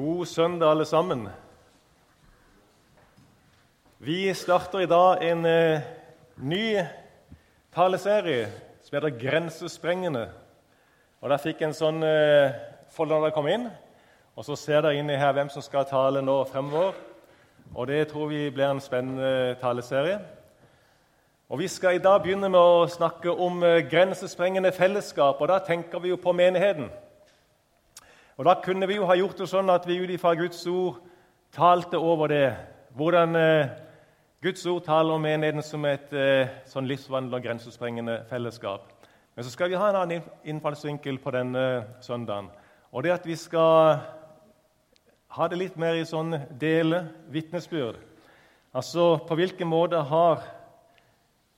God søndag, alle sammen. Vi starter i dag en eh, ny taleserie som heter 'Grensesprengende'. Og Der fikk en sånn eh, folder da dere kom inn. Og Så ser dere inni her hvem som skal tale nå fremover. Og Det tror vi blir en spennende taleserie. Og Vi skal i dag begynne med å snakke om eh, grensesprengende fellesskap. og Da tenker vi jo på menigheten. Og Da kunne vi jo ha gjort det sånn at vi ut ifra Guds ord talte over det. Hvordan eh, Guds ord taler om menigheten som et eh, sånn livsvandel og grensesprengende fellesskap. Men så skal vi ha en annen innfallsvinkel på denne søndagen. Og det at vi skal ha det litt mer i sånn dele vitnesbyrd. Altså på hvilken måte har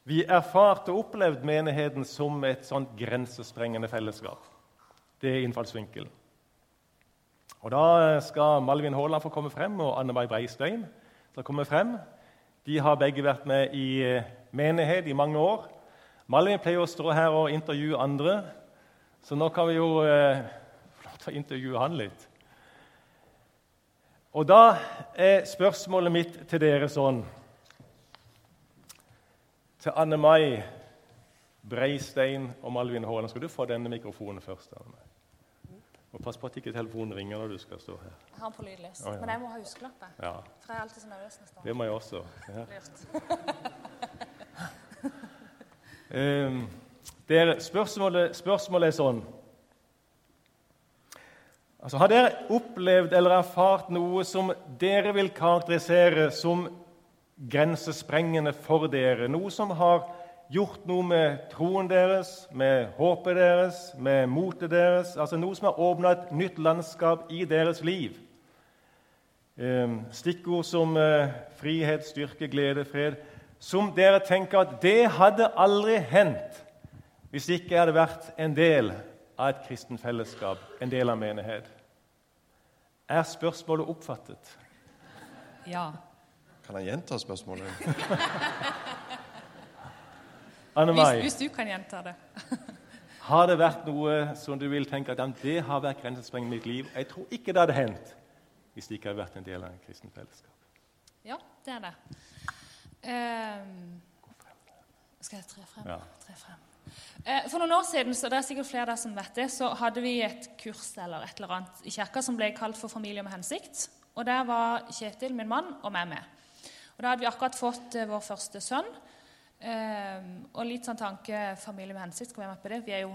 vi erfart og opplevd menigheten som et sånt grensesprengende fellesskap? Det er innfallsvinkelen. Og Da skal Malvin Haaland få komme frem, og Anne Mai Breistein skal komme frem. De har begge vært med i menighet i mange år. Malvin pleier å stå her og intervjue andre, så nå kan vi jo eh, intervjue han litt. Og da er spørsmålet mitt til dere sånn Til Anne Mai Breistein og Malvin Haaland. Skal du få denne mikrofonen først? Anne? Og Pass på at ikke telefonen ringer når du skal stå her. Jeg har den på lydløs, Å, ja. men jeg må ha huskelappe. Ja, For jeg er alltid så nervøs står. Det må jeg også. Ja. Lurt. Eh, dere, spørsmålet, spørsmålet er sånn altså, Har dere opplevd eller erfart noe som dere vil karakterisere som grensesprengende for dere? Noe som har gjort noe med troen deres, med håpet deres, med motet deres? Altså noe som har åpna et nytt landskap i deres liv? Eh, stikkord som eh, frihet, styrke, glede, fred som dere tenker at det hadde aldri hendt hvis ikke jeg hadde vært en del av et kristen fellesskap, en del av menighet. Er spørsmålet oppfattet? Ja. Kan jeg gjenta spørsmålet? Anne Hvis, Mai, hvis du kan gjenta det. har det vært noe som du vil tenke at det har vært grensesprengende i mitt liv? Jeg tror ikke det hadde hendt hvis det ikke hadde vært en del av et kristen fellesskap. Ja, det er det. Ehm, skal jeg tre frem? Ja. Tre frem. Uh, for noen år siden så det er sikkert flere der som vet det, så hadde vi et kurs eller et eller annet i kirka som ble kalt for Familie med hensikt. Og Der var Kjetil, min mann, og meg med. Og Da hadde vi akkurat fått uh, vår første sønn. Ehm, og litt sånn tanke familie med hensikt skal være med på det. Vi er jo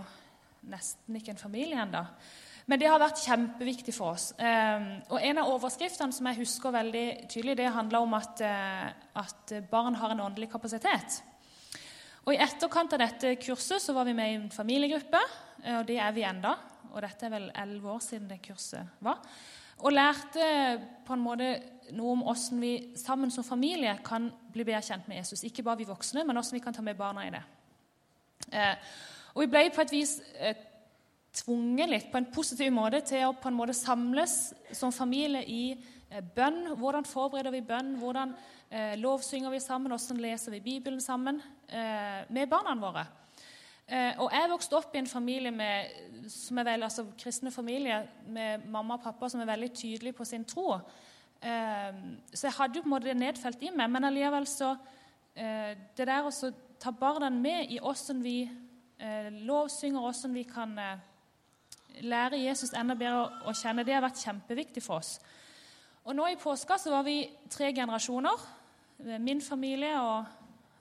nesten ikke en familie ennå. Men det har vært kjempeviktig for oss. Ehm, og En av overskriftene som jeg husker veldig tydelig, det handler om at, eh, at barn har en åndelig kapasitet. Og I etterkant av dette kurset så var vi med i en familiegruppe, eh, og det er vi enda. Og dette er vel elleve år siden det kurset var. Og lærte på en måte noe om hvordan vi sammen som familie kan bli bedre kjent med Jesus. Ikke bare vi voksne, men hvordan vi kan ta med barna i det. Eh, og vi ble på et vis eh, tvunget litt på en positiv måte til å på en måte samles som familie i eh, bønn. Hvordan forbereder vi bønn? Hvordan eh, lovsynger vi sammen? Hvordan leser vi Bibelen sammen eh, med barna våre? Eh, og jeg vokste opp i en familie med, som er vel, altså kristne familie med mamma og pappa som er veldig tydelige på sin tro. Eh, så jeg hadde jo på en måte det nedfelt i meg, men allikevel så eh, Det der å ta barna med i åssen vi eh, lovsynger, åssen vi kan eh, lære Jesus enda bedre å kjenne, det har vært kjempeviktig for oss. Og nå i påska så var vi tre generasjoner, min familie og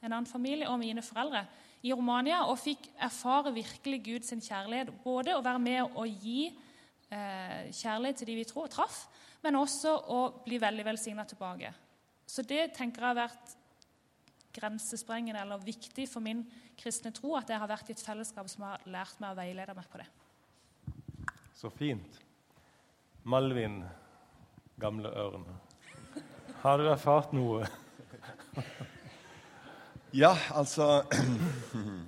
en annen familie og mine foreldre, i Romania og fikk erfare virkelig Guds kjærlighet. Både å være med og gi eh, kjærlighet til de vi tror traff, men også å bli veldig velsigna tilbake. Så det tenker jeg har vært grensesprengende eller viktig for min kristne tro, at jeg har vært i et fellesskap som har lært meg å veilede meg på det. Så fint. Malvin, gamle ørn. Har du erfart noe? Ja, altså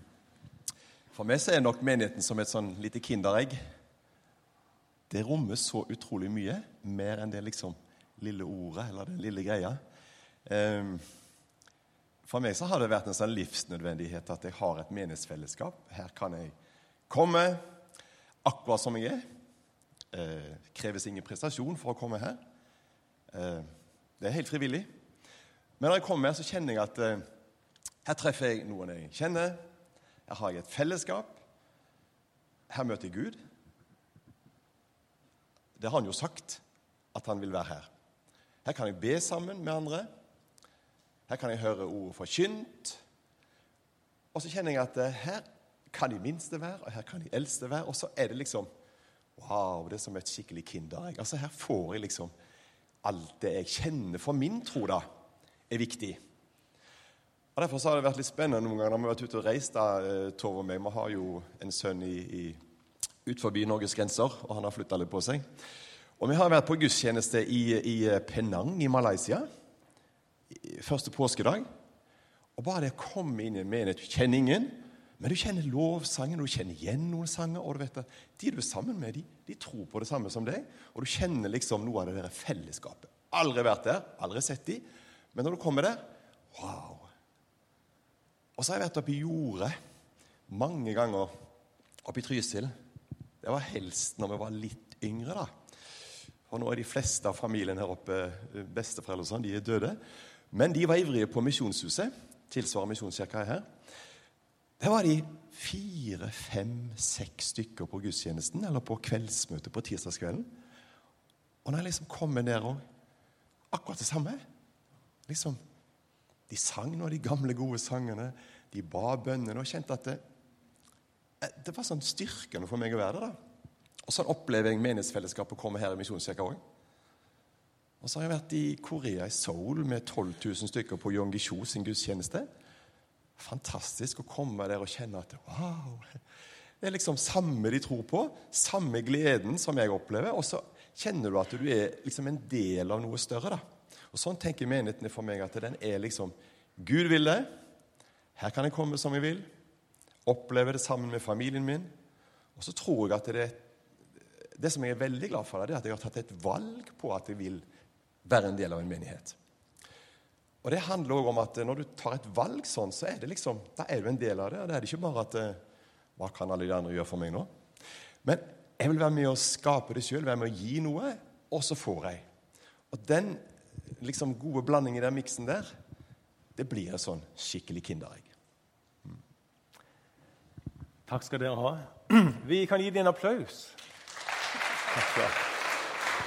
For meg så er nok menigheten som et sånn lite kinderegg. Det rommer så utrolig mye, mer enn det liksom lille ordet eller den lille greia. Ehm, For meg så har det vært en sånn livsnødvendighet at jeg har et menighetsfellesskap. Her kan jeg komme akkurat som jeg er. Eh, kreves ingen prestasjon for å komme her. Eh, det er helt frivillig. Men når jeg kommer her, så kjenner jeg at eh, her treffer jeg noen jeg kjenner. Her har jeg et fellesskap. Her møter jeg Gud. Det har han jo sagt, at han vil være her. Her kan jeg be sammen med andre. Her kan jeg høre ordet forkynt. Og så kjenner jeg at eh, her kan de minste være, og her kan de eldste være. Og så er det liksom Wow, det er som et skikkelig kinderegg. Altså, her får jeg liksom alt det jeg kjenner for min tro, da, er viktig. Og Derfor har det vært litt spennende noen ganger når vi har vært ute og reist. da, eh, Tove og meg. Vi har jo en sønn i, i, ut forbi Norges grenser, og han har flytta litt på seg. Og vi har vært på gudstjeneste i, i Penang i Malaysia første påskedag. Og bare det å komme inn i en menighet Du kjenner ingen, men du kjenner lovsangen, du kjenner igjen noen sanger. Og du vet at de du er sammen med, de, de tror på det samme som deg. Og du kjenner liksom noe av det der fellesskapet. Aldri vært der, aldri sett de. Men når du kommer der wow! Og så har jeg vært oppe i jordet mange ganger oppe i Trysil. Det var helst når vi var litt yngre, da. For nå er de fleste av familien her oppe besteforeldre og sånn, de er døde. Men de var ivrige på Misjonshuset. Tilsvarer Misjonskirka her. Der var de fire, fem, seks stykker på gudstjenesten eller på kveldsmøtet på tirsdagskvelden. Og når jeg liksom kommer ned og Akkurat det samme. Liksom, De sang nå de gamle, gode sangene. De ba bønnene og kjente at det, eh, det var sånn styrkende for meg å være der. da. Og sånn opplever jeg menighetsfellesskapet komme her i Misjonskirka òg. Og så har jeg vært i Korea, i Seoul, med 12 000 stykker på Yongisho sin gudstjeneste. Fantastisk å komme der og kjenne at wow, det er liksom samme de tror på, samme gleden som jeg opplever. Og så kjenner du at du er liksom en del av noe større. da. Og Sånn tenker menigheten for meg, at den er liksom Gud vil det. Her kan jeg komme som jeg vil. Oppleve det sammen med familien min. Og så tror jeg at det, det som jeg er veldig glad for, det er at jeg har tatt et valg på at jeg vil være en del av en menighet. Og Det handler også om at når du tar et valg sånn, så er det liksom, da er du en del av det. og Det er det ikke bare at Hva kan alle de andre gjøre for meg nå? Men jeg vil være med å skape det sjøl, være med å gi noe, og så får jeg. Og den liksom gode blandingen i den miksen der, det blir et sånn skikkelig kinderegg. Takk skal dere ha. Vi kan gi dem en applaus. Takk skal,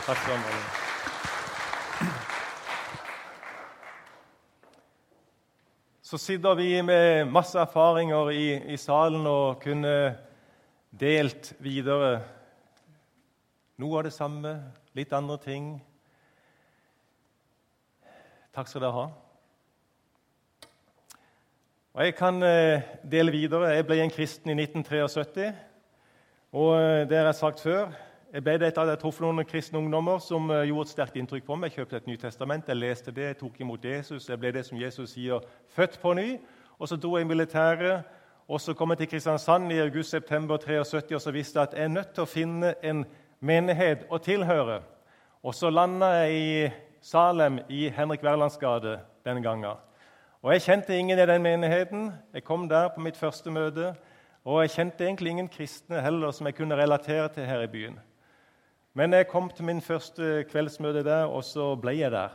Takk skal dere Så sitter vi med masse erfaringer i, i salen og kunne delt videre noe av det samme, litt andre ting. Takk skal dere ha. Og Jeg kan eh, dele videre. Jeg ble en kristen i 1973. Og eh, det har jeg sagt før. Jeg ble det etter at jeg traff noen kristne ungdommer som eh, gjorde et sterkt inntrykk på meg. Jeg kjøpte et Nytestament, jeg leste det, jeg tok imot Jesus. Jeg ble det som Jesus sier, født på ny. Og Så dro jeg i militæret, og så kom jeg til Kristiansand i august-september 73 og så visste jeg at jeg er nødt til å finne en menighet å tilhøre. Og så landa jeg i Salem, i Henrik Werlands gate den gangen. Og Jeg kjente ingen i den menigheten. Jeg kom der på mitt første møte. Og jeg kjente egentlig ingen kristne heller som jeg kunne relatere til her i byen. Men jeg kom til min første kveldsmøte der, og så ble jeg der.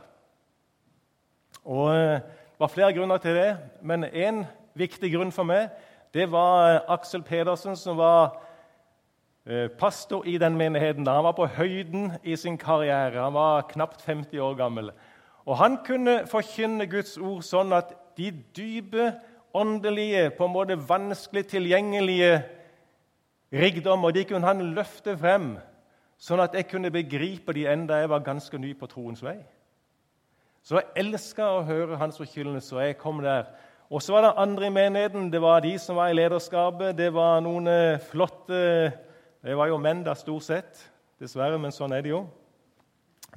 Og eh, Det var flere grunner til det, men én viktig grunn for meg det var eh, Aksel Pedersen, som var eh, pastor i den menigheten. Han var på høyden i sin karriere. Han var knapt 50 år gammel. Og Han kunne forkynne Guds ord sånn at de dype, åndelige, på en måte vanskelig tilgjengelige rikdommer de kunne han løfte frem sånn at jeg kunne begripe de enda jeg var ganske ny på troens vei. Så jeg elska å høre hans forkynnelse, og jeg kom der. Og så var det andre i menigheten. Det var de som var i lederskapet. Det var noen eh, flotte Det var jo menn da, stort sett. Dessverre, men sånn er det jo.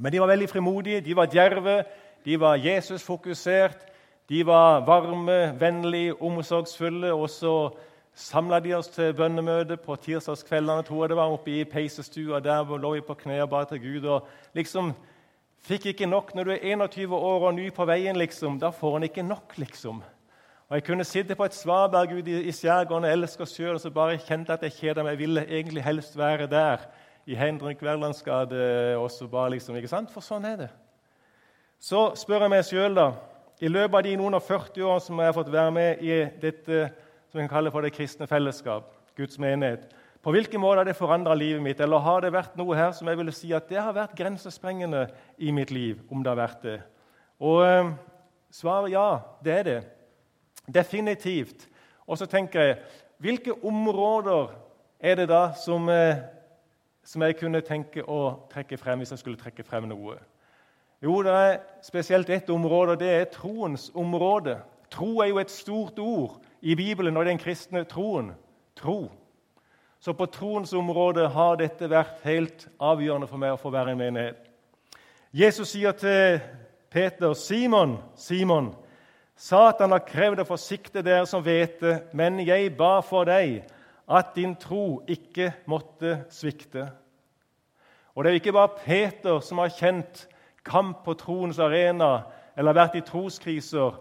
Men de var veldig frimodige, de var djerve, de var Jesus-fokusert. De var varme, vennlige, omsorgsfulle. og så samla de oss til bønnemøte på tirsdagskveldene tror jeg det var, oppe i peisestua. Der lå vi på kne og ba til Gud. og liksom Fikk ikke nok. Når du er 21 år og ny på veien, liksom, da får en ikke nok. liksom. Og Jeg kunne sitte på et svaberg ute i, i skjærgården og elske sjøl og så bare kjente at jeg kjeda meg. Jeg ville egentlig helst være der i Hendrik Werlands gate også bare liksom, ikke sant? For sånn er det. Så spør jeg meg sjøl, da I løpet av de noen og 40 år som jeg har fått være med i dette som vi kan kalle for det kristne fellesskap, Guds menighet, på hvilken måte har det forandra livet mitt? Eller har det vært noe her som jeg ville si at det har vært grensesprengende i mitt liv? om det har vært det? Og eh, svaret ja, det er det. Definitivt. Og så tenker jeg hvilke områder er det da som, eh, som jeg kunne tenke å trekke frem hvis jeg skulle trekke frem noe? Jo, det er spesielt ett område, og det er troens område. Tro er jo et stort ord i Bibelen og den kristne troen. Tro. Så på troens område har dette vært helt avgjørende for meg å få være en menighet. Jesus sier til Peter, 'Simon, Simon, Satan har krevd å forsikte dere som vet det, men jeg ba for deg' at din tro ikke måtte svikte. Og Det er ikke bare Peter som har kjent kamp på troens arena eller vært i troskriser.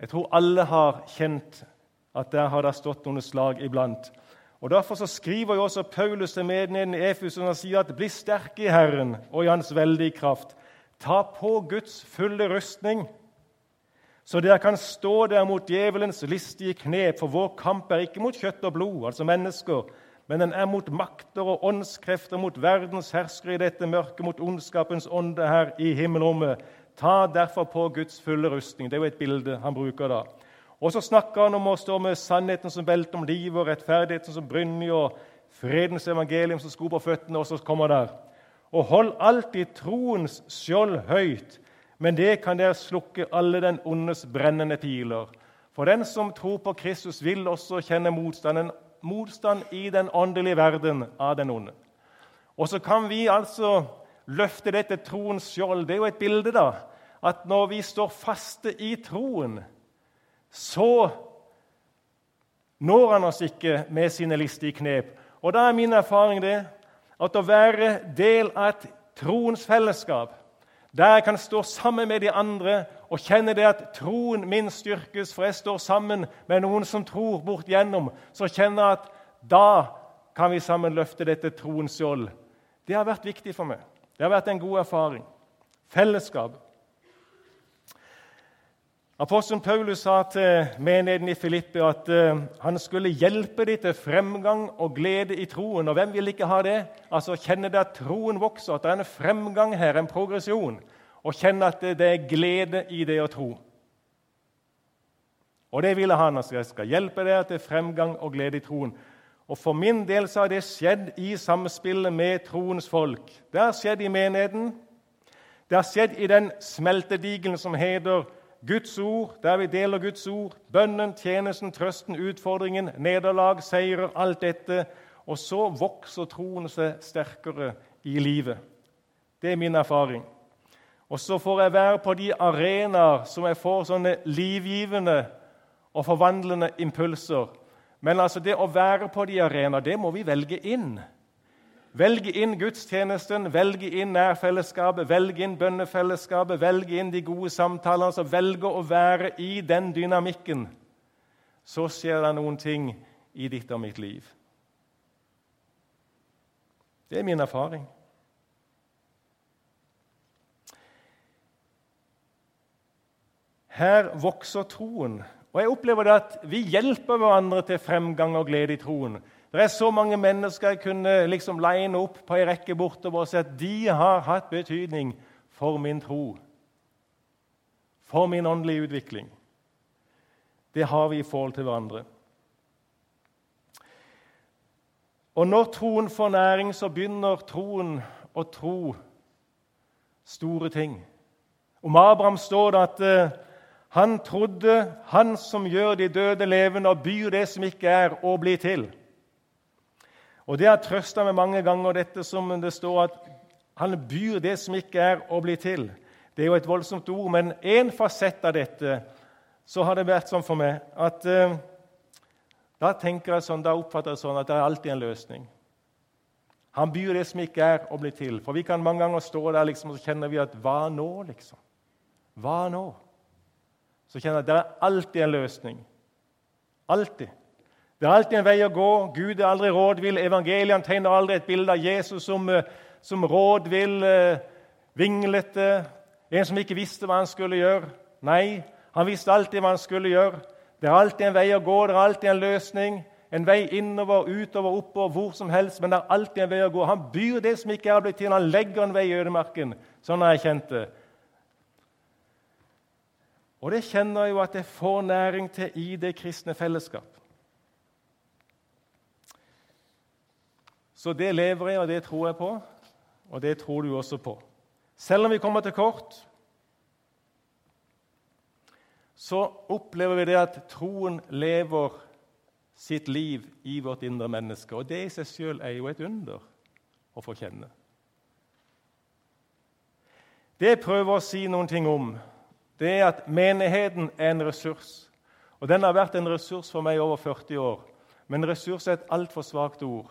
Jeg tror alle har kjent at der har det stått noen slag iblant. Og Derfor så skriver jo også Paulus til menigheten i Efus og han sier at 'bli sterke i Herren og i Hans veldige kraft'. Ta på Guds fulle rustning så dere kan stå der mot djevelens listige knep, for vår kamp er ikke mot kjøtt og blod, altså mennesker, men den er mot makter og åndskrefter, mot verdens herskere i dette mørket, mot ondskapens ånde her i himmelrommet. Ta derfor på Guds fulle rustning. Det er jo et bilde han bruker da. Og så snakker han om å stå med sannheten som belte om livet, og rettferdigheten som brynje, og fredens evangelium som sko på føttene, og så kommer der. Og hold alltid troens skjold høyt men det kan dere slukke alle den ondes brennende piler. For den som tror på Kristus, vil også kjenne motstanden, motstand i den åndelige verden av den onde. Og så kan vi altså løfte dette troens skjold. Det er jo et bilde, da. At når vi står faste i troen, så når han oss ikke med sine listige knep. Og da er min erfaring det at å være del av et troens fellesskap der jeg kan stå sammen med de andre og kjenne det at troen min styrkes, for jeg står sammen med noen som tror bort gjennom, så kjenner jeg at da kan vi sammen løfte dette troens skjold. Det har vært viktig for meg. Det har vært en god erfaring. Fellesskap. Apostelen Paulus sa til menigheten i Filippi at uh, han skulle hjelpe dem til fremgang og glede i troen. Og hvem vil ikke ha det? Altså Kjenne det at troen vokser, at det er en fremgang her, en progresjon. Og kjenne at det er glede i det å tro. Og det ville han Altså, jeg skal hjelpe dere til fremgang og glede i troen. Og For min del så har det skjedd i samspillet med troens folk. Det har skjedd i menigheten. Det har skjedd i den smeltedigelen som heter Guds ord, der vi deler Guds ord, bønnen, tjenesten, trøsten, utfordringen, nederlag, seirer, alt dette. Og så vokser troen seg sterkere i livet. Det er min erfaring. Og så får jeg være på de arenaer som jeg får sånne livgivende og forvandlende impulser. Men altså det å være på de arenaer, det må vi velge inn. Velge inn gudstjenesten, velge inn nærfellesskapet, velge inn bønnefellesskapet, velge inn de gode samtalene. altså Velge å være i den dynamikken. Så skjer det noen ting i ditt og mitt liv. Det er min erfaring. Her vokser troen. Og jeg opplever det at vi hjelper hverandre til fremgang og glede i troen. Det er så mange mennesker jeg kunne liksom line opp på ei rekke bortover og si at de har hatt betydning for min tro, for min åndelige utvikling. Det har vi i forhold til hverandre. Og når troen får næring, så begynner troen å tro store ting. Om Abraham står det at uh, han trodde Han som gjør de døde levende og byr det som ikke er, å bli til. Og Det har trøsta meg mange ganger, dette som det står at han byr det som ikke er, å bli til. Det er jo et voldsomt ord, men én fasett av dette så har det vært sånn for meg at eh, da tenker jeg sånn, da oppfatter jeg sånn at det er alltid en løsning. Han byr det som ikke er, å bli til. For vi kan mange ganger stå der liksom, og så kjenner vi at Hva nå, liksom? Hva nå? Så kjenner jeg at det er alltid en løsning. Alltid. Det er alltid en vei å gå. Gud er aldri rådvill. Evangeliene tegner aldri et bilde av Jesus som, eh, som rådvill, eh, vinglete, en som ikke visste hva han skulle gjøre. Nei, han visste alltid hva han skulle gjøre. Det er alltid en vei å gå, det er alltid en løsning. En vei innover, utover, oppover, hvor som helst. Men det er alltid en vei å gå. Han byr det som ikke er blitt til. Han legger en vei i ødemarken. Sånn har jeg kjent det. Og det kjenner jeg jo at jeg får næring til i det kristne fellesskap. Så det lever jeg, og det tror jeg på, og det tror du også på. Selv om vi kommer til kort, så opplever vi det at troen lever sitt liv i vårt indre menneske. Og det i seg sjøl er jo et under å få kjenne. Det jeg prøver å si noen ting om, det er at menigheten er en ressurs. Og den har vært en ressurs for meg i over 40 år. Men ressurs er et altfor svakt ord.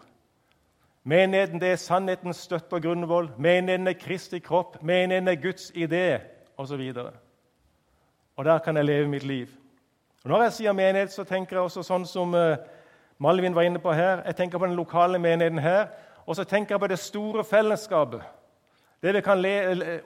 Menigheten det er sannhetens støtte og grunnvoll. Menigheten er Kristi kropp. Menigheten er Guds idé, osv. Og, og der kan jeg leve mitt liv. Og når jeg sier menighet, så tenker jeg også sånn som uh, Malvin var inne på her. Jeg tenker på den lokale menigheten her. Og så tenker jeg på det store fellesskapet. Det vi kan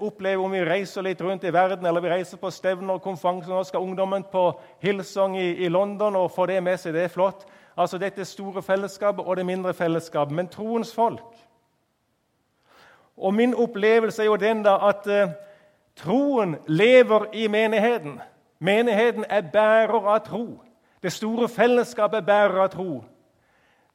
oppleve om vi reiser litt rundt i verden, eller vi reiser på stevner og konferanser. Nå skal ungdommen på Hillsong i, i London og få det med seg. Det er flott. Altså dette store fellesskapet og det mindre fellesskapet. Men troens folk. Og min opplevelse er jo den da at eh, troen lever i menigheten. Menigheten er bærer av tro. Det store fellesskapet er bærer av tro.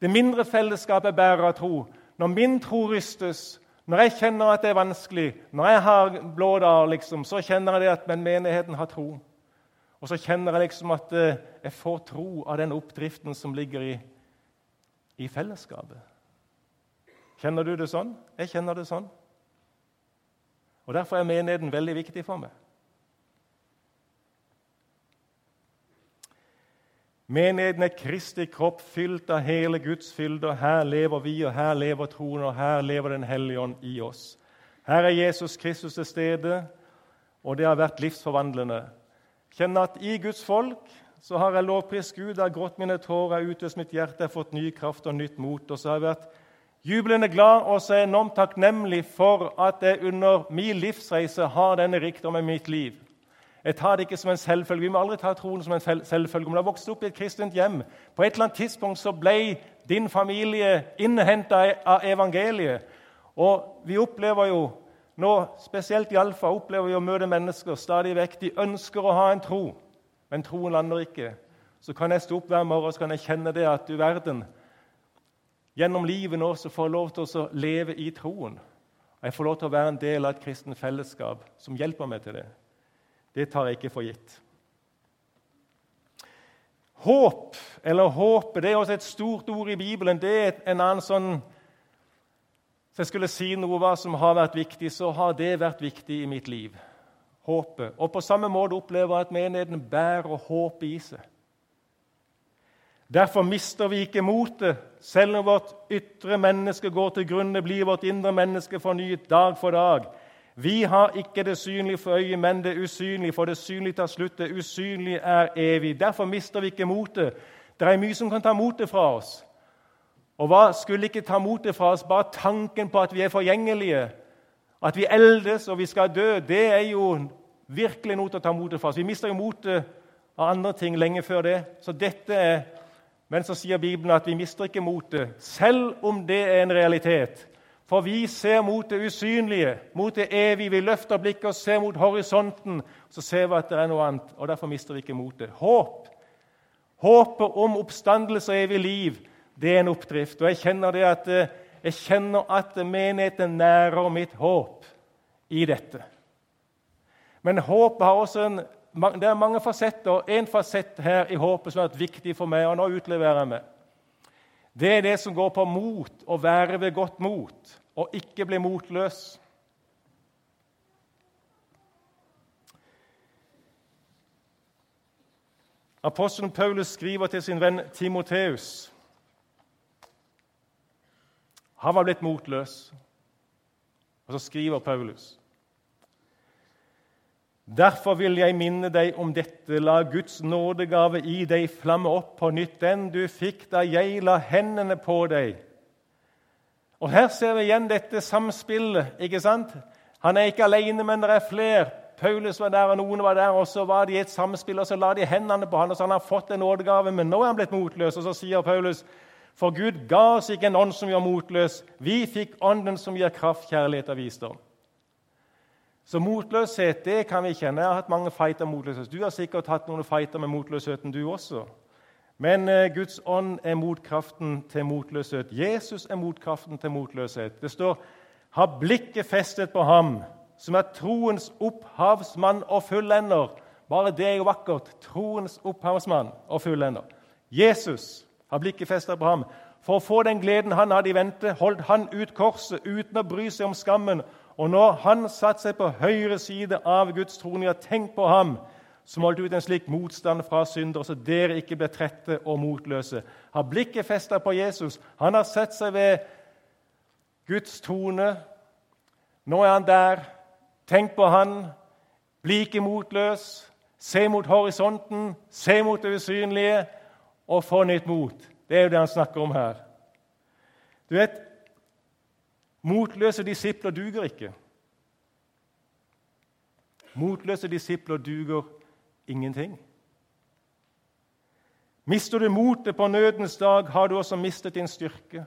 Det mindre fellesskapet er bærer av tro. Når min tro rystes, når jeg kjenner at det er vanskelig, når jeg har blå dager, liksom, så kjenner jeg at menigheten har tro. Og så kjenner jeg liksom at eh, jeg får tro av den oppdriften som ligger i, i fellesskapet. Kjenner du det sånn? Jeg kjenner det sånn. Og Derfor er menigheten veldig viktig for meg. Menigheten er Kristi kropp, fylt av hele Guds fylde. og Her lever vi, og her lever troen, og her lever Den hellige ånd i oss. Her er Jesus Kristus til stede, og det har vært livsforvandlende. Kjenner at i Guds folk så har jeg lovprist Gud, jeg har grått mine tårer, har utøst mitt hjerte, jeg har fått ny kraft og nytt mot. Og så har jeg vært jublende glad og så enormt takknemlig for at jeg under min livsreise har denne rikdommen i mitt liv. Jeg tar det ikke som en selvfølge. Vi må aldri ta troen som en selvfølge. Om du har vokst opp i et kristent hjem, på et eller annet tidspunkt så ble din familie innhenta av evangeliet. Og vi opplever jo nå, spesielt i Alfa, opplever vi å møte mennesker stadig vekk. De ønsker å ha en tro, men troen lander ikke. Så kan jeg stå opp hver morgen så kan jeg kjenne det at du verden Gjennom livet nå så får jeg lov til å leve i troen. Og jeg får lov til å være en del av et kristen fellesskap som hjelper meg til det. Det tar jeg ikke for gitt. Håp, eller håpet, det er også et stort ord i Bibelen. Det er en annen sånn Hvis jeg skulle si noe hva som har vært viktig, så har det vært viktig i mitt liv. Håpet. Og på samme måte opplever jeg at menigheten bærer håpet i seg. Derfor mister vi ikke motet. Selv om vårt ytre menneske går til grunne, blir vårt indre menneske fornyet dag for dag. Vi har ikke det synlige for øyet, men det usynlige, for det synlige tar slutt. Det usynlige er evig. Derfor mister vi ikke motet. Det er mye som kan ta motet fra oss. Og hva skulle ikke ta motet fra oss? Bare tanken på at vi er forgjengelige, at vi eldes og vi skal dø, det er jo virkelig noe til å ta motet fra oss. Vi mister jo motet av andre ting lenge før det. Så dette er Men så sier Bibelen at vi mister ikke motet, selv om det er en realitet. For vi ser mot det usynlige, mot det evige. Vi løfter blikket og ser mot horisonten. Så ser vi at det er noe annet, og derfor mister vi ikke motet. Håp. Håpet om oppstandelse og evig liv, det er en oppdrift. Og jeg kjenner, at, eh, jeg kjenner at menigheten nærer mitt håp i dette. Men håpet har også en, det er mange fasetter. En fasett her i håpet som har vært viktig for meg, og nå utleverer jeg meg. Det er det som går på mot, å være ved godt mot, og ikke bli motløs. Apostelen Paulus skriver til sin venn Timoteus. Han var blitt motløs. Og så skriver Paulus. Derfor vil jeg minne deg om dette, la Guds nådegave i deg flamme opp på nytt, den du fikk da jeg la hendene på deg. Og Her ser vi igjen dette samspillet. ikke sant? Han er ikke alene, men det er flere. Paulus var der, og noen var der, og så var de i et samspill, og så la de hendene på han, og så han har fått en nådegave, men nå er han blitt motløs. Og så sier Paulus, for Gud ga oss ikke en ånd som gjør motløs. Vi fikk ånden som gir kraft, kjærlighet og visdom. Så motløshet det kan vi kjenne. Jeg har hatt mange fighter motløshet. Du har sikkert hatt noen fighter med motløsheten, du også. Men eh, Guds ånd er motkraften til motløshet. Jesus er motkraften til motløshet. Det står 'ha blikket festet på ham', som er troens opphavsmann og fullender. Bare det er jo vakkert. Troens opphavsmann og fullender. Jesus har blikket festet på ham. For å få den gleden han hadde i vente, holdt han ut korset uten å bry seg om skammen og når han satte seg på høyre side av Guds trone, ja, tenk på ham som holdt ut en slik motstand fra syndere, så dere ikke ble trette og motløse. Har blikket festet på Jesus. Han har sett seg ved Guds trone. Nå er han der. Tenk på han. Bli ikke motløs. Se mot horisonten, se mot det usynlige, og få nytt mot. Det er jo det han snakker om her. Du vet, Motløse disipler duger ikke. Motløse disipler duger ingenting. Mister du motet på nødens dag, har du også mistet din styrke,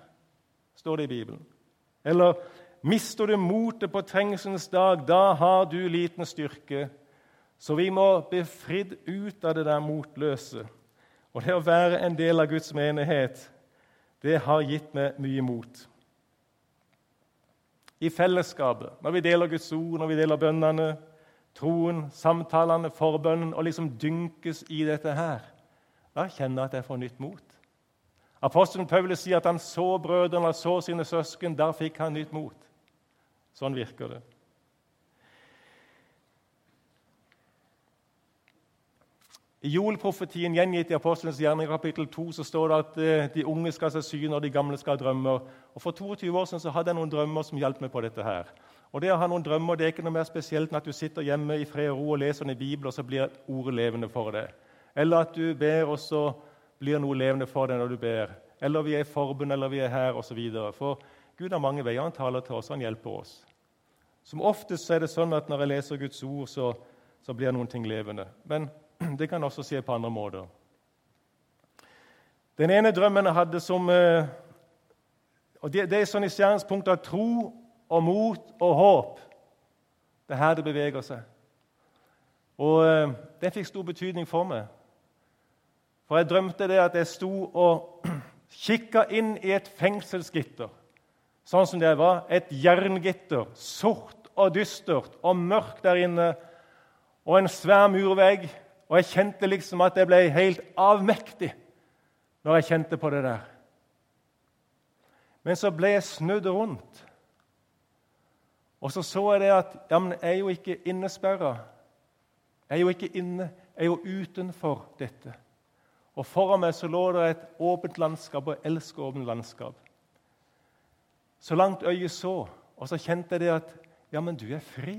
står det i Bibelen. Eller mister du motet på trengselens dag, da har du liten styrke. Så vi må bli fridd ut av det der motløse. Og det å være en del av Guds menighet, det har gitt meg mye mot i fellesskapet, når vi deler Guds ord, når vi deler bønnene, troen, samtalene, forbønnen, og liksom dynkes i dette her, da kjenner jeg at jeg får nytt mot. Apostelen Paulus sier at han så brødrene, og så sine søsken. Der fikk han nytt mot. Sånn virker det. I Joel-profetien gjengitt i Apostelens gjerning kapittel 2 så står det at eh, de unge skal se syn, og de gamle skal ha drømmer. Og For 22 år siden så hadde jeg noen drømmer som hjalp meg på dette. her. Og det å ha noen drømmer det er ikke noe mer spesielt enn at du sitter hjemme i fred og ro og leser en bibel, og så blir ordet levende for deg. Eller at du ber, og så blir noe levende for deg når du ber. Eller vi er i forbund, eller vi er her, osv. For Gud har mange veier. Han taler til oss, han hjelper oss. Som oftest er det sånn at når jeg leser Guds ord, så, så blir noen ting levende. Men det kan også skje på andre måter. Den ene drømmen jeg hadde som eh, og Det, det er sånn i skjæringspunktet av tro og mot og håp. Det er her det beveger seg. Og eh, det fikk stor betydning for meg. For jeg drømte det at jeg sto og kikka inn i et fengselsgitter, sånn som det var. Et jerngitter, sort og dystert og mørkt der inne, og en svær murvegg og jeg kjente liksom at jeg ble helt avmektig når jeg kjente på det der. Men så ble jeg snudd rundt. Og så så jeg det at ja, men jeg er jo ikke innesperra. Jeg er jo ikke inne, jeg er jo utenfor dette. Og foran meg så lå det et åpent landskap, og jeg elsker åpent landskap. Så langt øyet så, og så kjente jeg det at ja, men du er fri.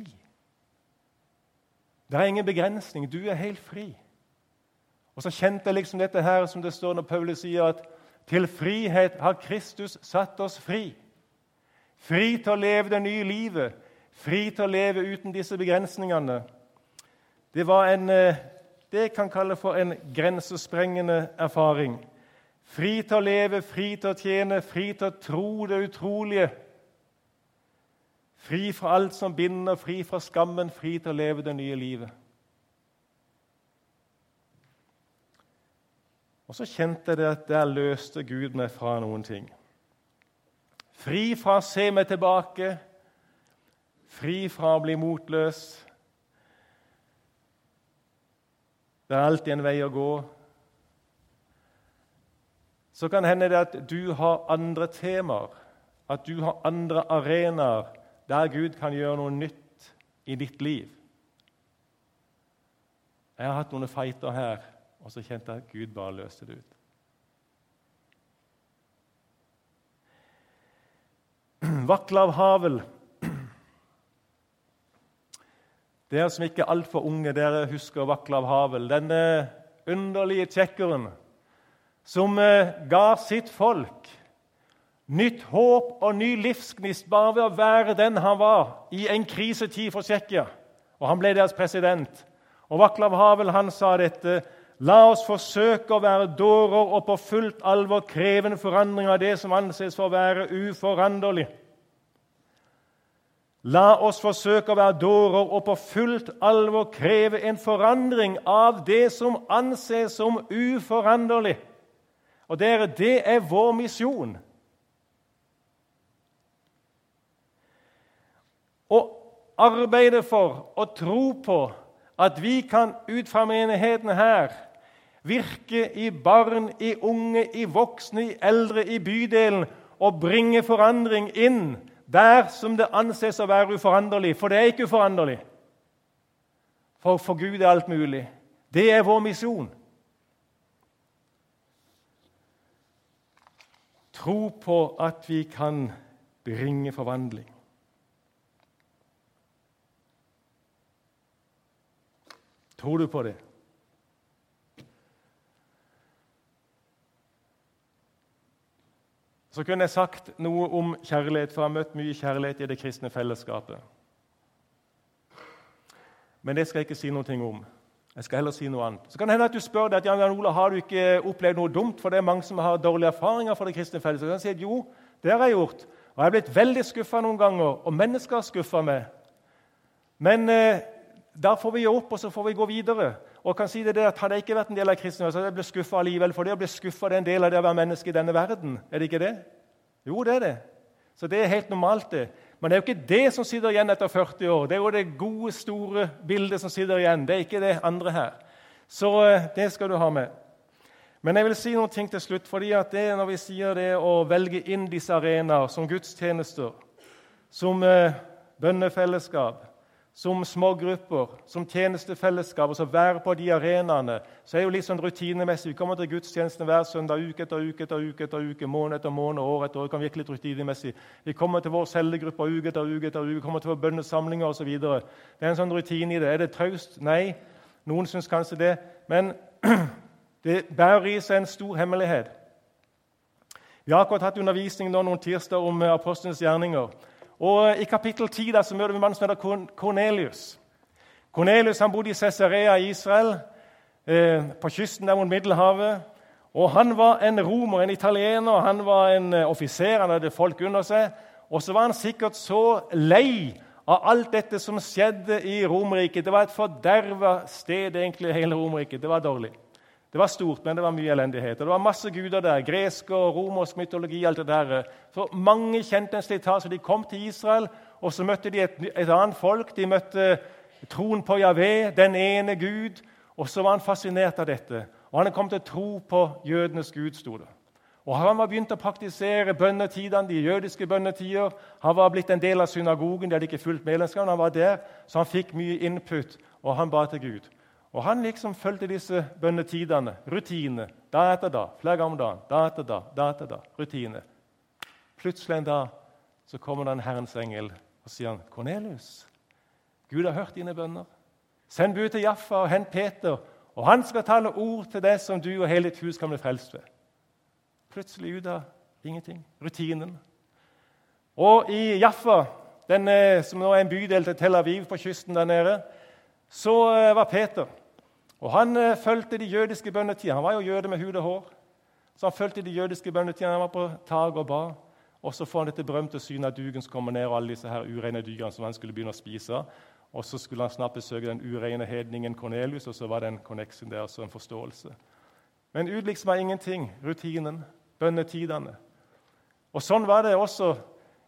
Det er ingen begrensning. Du er helt fri. Og så kjente jeg liksom dette her som det står når Paulus sier at til frihet har Kristus satt oss fri. Fri til å leve det nye livet, fri til å leve uten disse begrensningene. Det var en, eh, det jeg kan kalle for en grensesprengende erfaring. Fri til å leve, fri til å tjene, fri til å tro det utrolige. Fri fra alt som binder, fri fra skammen, fri til å leve det nye livet. Og så kjente jeg at der løste Gud meg fra noen ting. Fri fra å se meg tilbake, fri fra å bli motløs. Det er alltid en vei å gå. Så kan hende det at du har andre temaer, at du har andre arenaer der Gud kan gjøre noe nytt i ditt liv. Jeg har hatt noen fighter her, og så kjente jeg at Gud bare løste det ut. Vaklav Havel Dere som ikke er altfor unge, dere husker Vaklav Havel. Denne underlige tsjekkeren som eh, ga sitt folk nytt håp og ny livsgnist bare ved å være den han var i en krisetid for Tsjekkia. Og han ble deres president. Og Vaklav Havel han sa dette La oss forsøke å være dårer og på fullt alvor kreve en forandring av det som anses for å være uforanderlig. La oss forsøke å være dårer og på fullt alvor kreve en forandring av det som anses som uforanderlig. Og dere, det er vår misjon. Å arbeide for og tro på at vi kan ut fra menigheten her virke i barn, i unge, i voksne, i eldre, i bydelen og bringe forandring inn der som det anses å være uforanderlig. For det er ikke uforanderlig. For for Gud er alt mulig. Det er vår misjon. Tro på at vi kan bringe forvandling. Tror du på det? Så kunne jeg sagt noe om kjærlighet, for jeg har møtt mye kjærlighet i det kristne fellesskapet. Men det skal jeg ikke si noe om. Jeg skal heller si noe annet. Så kan det hende at du spør deg, at Jan Ola, har du ikke opplevd noe dumt, for det er mange som har dårlige erfaringer fra det kristne fellesskapet. Jeg si at jo, det har jeg gjort. Og jeg har blitt veldig skuffa noen ganger, og mennesker har skuffa meg. Men eh, da får vi gi opp, og så får vi gå videre. Og kan si det at Hadde jeg ikke vært en del av kristendommen, så hadde jeg blitt skuffa allikevel. For det å bli skuffa er en del av det å være menneske i denne verden. Er det ikke det? Jo, det er det. Så det er helt normalt, det. Men det er jo ikke det som sitter igjen etter 40 år. Det er jo det gode, store bildet som sitter igjen. Det er ikke det andre her. Så eh, det skal du ha med. Men jeg vil si noen ting til slutt. fordi at det, Når vi sier det å velge inn disse arenaer som gudstjenester, som eh, bønnefellesskap, som smågrupper, som tjenestefellesskap, og så være på de arenaene, så er det jo litt sånn rutinemessig. Vi kommer til gudstjenesten hver søndag, uke etter uke etter uke, etter uke, måned etter måned, år etter år. Det kan virke litt rutinemessig. Vi kommer til vår cellegruppe uke etter uke etter uke, vi kommer til vår bønnesamlinger osv. Det er en sånn rutine i det. Er det traust? Nei. Noen syns kanskje det. Men det bærer i seg en stor hemmelighet. Vi har akkurat hatt undervisning nå noen tirsdag om apostlenes gjerninger. Og I kapittel 10 der, så møter vi mannen som heter Kornelius. Kornelius han bodde i Cesarea i Israel, eh, på kysten der mot Middelhavet. Og Han var en romer, en italiener, han var en eh, offiser, han hadde folk under seg. Og så var han sikkert så lei av alt dette som skjedde i Romerriket. Det var et forderva sted, egentlig, hele Romerriket. Det var dårlig. Det var stort, men det var mye elendighet. Og det var masse guder der. Gresk og romersk mytologi. alt det der. Så Mange kjente en slitasje. De kom til Israel, og så møtte de et, et annet folk. De møtte troen på Javé, den ene Gud. Og så var han fascinert av dette. Og han kom til å tro på jødenes gud, sto det. Og Han var begynt å praktisere bønnetidene, de jødiske bønnetider. Han var blitt en del av synagogen, de hadde ikke fulgt medlemskap. Han var der, så han fikk mye input, og han ba til Gud. Og Han liksom fulgte disse bønnetidene, rutine, da etter da, flere ganger om dagen. da etter da, da etter da, rutine. Plutselig en dag så kommer det en Herrens engel og sier han, 'Kornelius, Gud har hørt dine bønner.' 'Send bud til Jaffa og hent Peter, og han skal tale ord til deg som du og hele ditt hus kan bli frelst ved.' Plutselig ut av ingenting. Rutinen. Og i Jaffa, denne, som nå er en bydel til Tel Aviv på kysten der nede, så eh, var Peter. Og Han eh, fulgte de jødiske bønnetidene. Han var jo jøde med hud og hår. Så han fulgte de jødiske bønnetidene. Han var på tak og ba. Og så får han dette berømte synet av dugen som kommer ned, og alle disse her ureine dyrene som han skulle begynne å spise. Og så skulle han snart besøke den ureine hedningen Kornelius, og så var det en connection der, altså en forståelse. Men ut av ingenting. Rutinen, bønnetidene. Og sånn var det også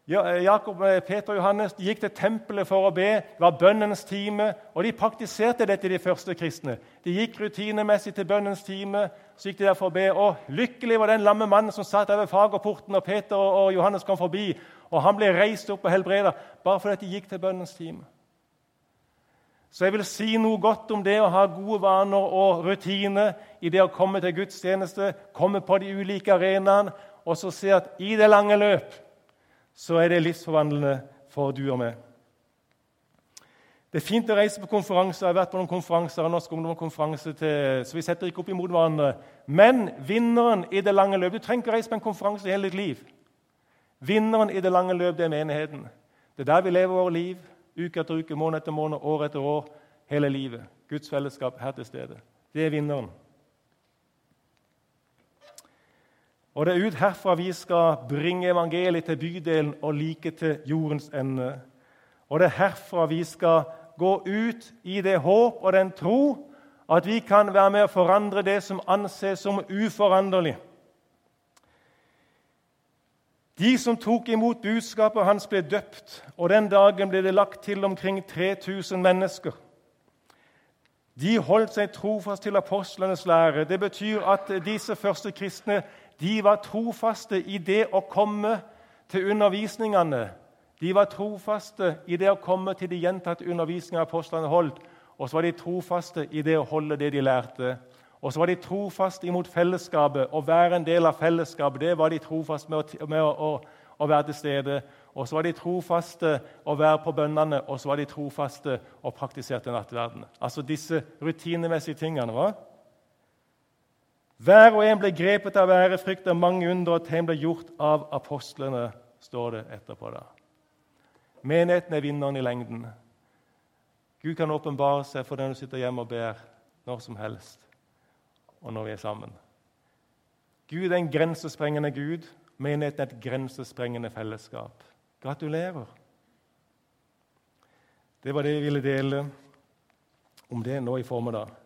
Jakob, eh, Peter og Johannes gikk til tempelet for å be. Det var bønnens time, og de praktiserte dette, de første kristne. De gikk rutinemessig til bønnens time, så gikk de der for å be. Og lykkelig var den lamme mannen som satt ved fagerporten, og Peter og Johannes kom forbi. Og han ble reist opp og helbreda bare fordi de gikk til bønnens time. Så jeg vil si noe godt om det å ha gode vaner og rutiner i det å komme til gudstjeneste, komme på de ulike arenaene, og så se at i det lange løp så er det livsforvandlende for du og meg. Det er fint å reise på konferanser. Jeg har vært på noen konferanser, Norsk ungdomskonferanse til, så vi setter ikke opp imot hverandre. Men vinneren i det lange løp Du trenger ikke reise på en konferanse i hele ditt liv. Vinneren i det lange løp det er menigheten. Det er der vi lever våre liv, uke etter uke, måned etter måned, år etter år, hele livet. Guds fellesskap her til stede. Det er vinneren. Og det er ut herfra vi skal bringe evangeliet til bydelen og like til jordens ende. Og det er herfra vi skal gå ut i det håp og den tro at vi kan være med å forandre det som anses som uforanderlig. De som tok imot budskapet hans, ble døpt, og den dagen ble det lagt til omkring 3000 mennesker. De holdt seg trofast til apostlenes lære. Det betyr at disse første kristne de var trofaste i det å komme til undervisningene. De var trofaste i det å komme til de gjentatte undervisningene apostlene holdt. Og så var de trofaste i det å holde det de lærte. Og så var de trofaste imot fellesskapet. Å være en del av fellesskapet, det var de trofaste med, å, med å, å, å være til stede. Og så var de trofaste å være på bønnene, og så var de trofaste og praktiserte nattverden. Altså disse rutinemessige tingene. Va? Hver og en ble grepet av ærefrykt, og mange under og tegn ble gjort av apostlene, står det etterpå. da. Menigheten er vinneren i lengden. Gud kan åpenbare seg for den du sitter hjemme og ber når som helst, og når vi er sammen. Gud er en grensesprengende Gud. Menigheten er et grensesprengende fellesskap. Gratulerer. Det var det vi ville dele om det nå i formiddag.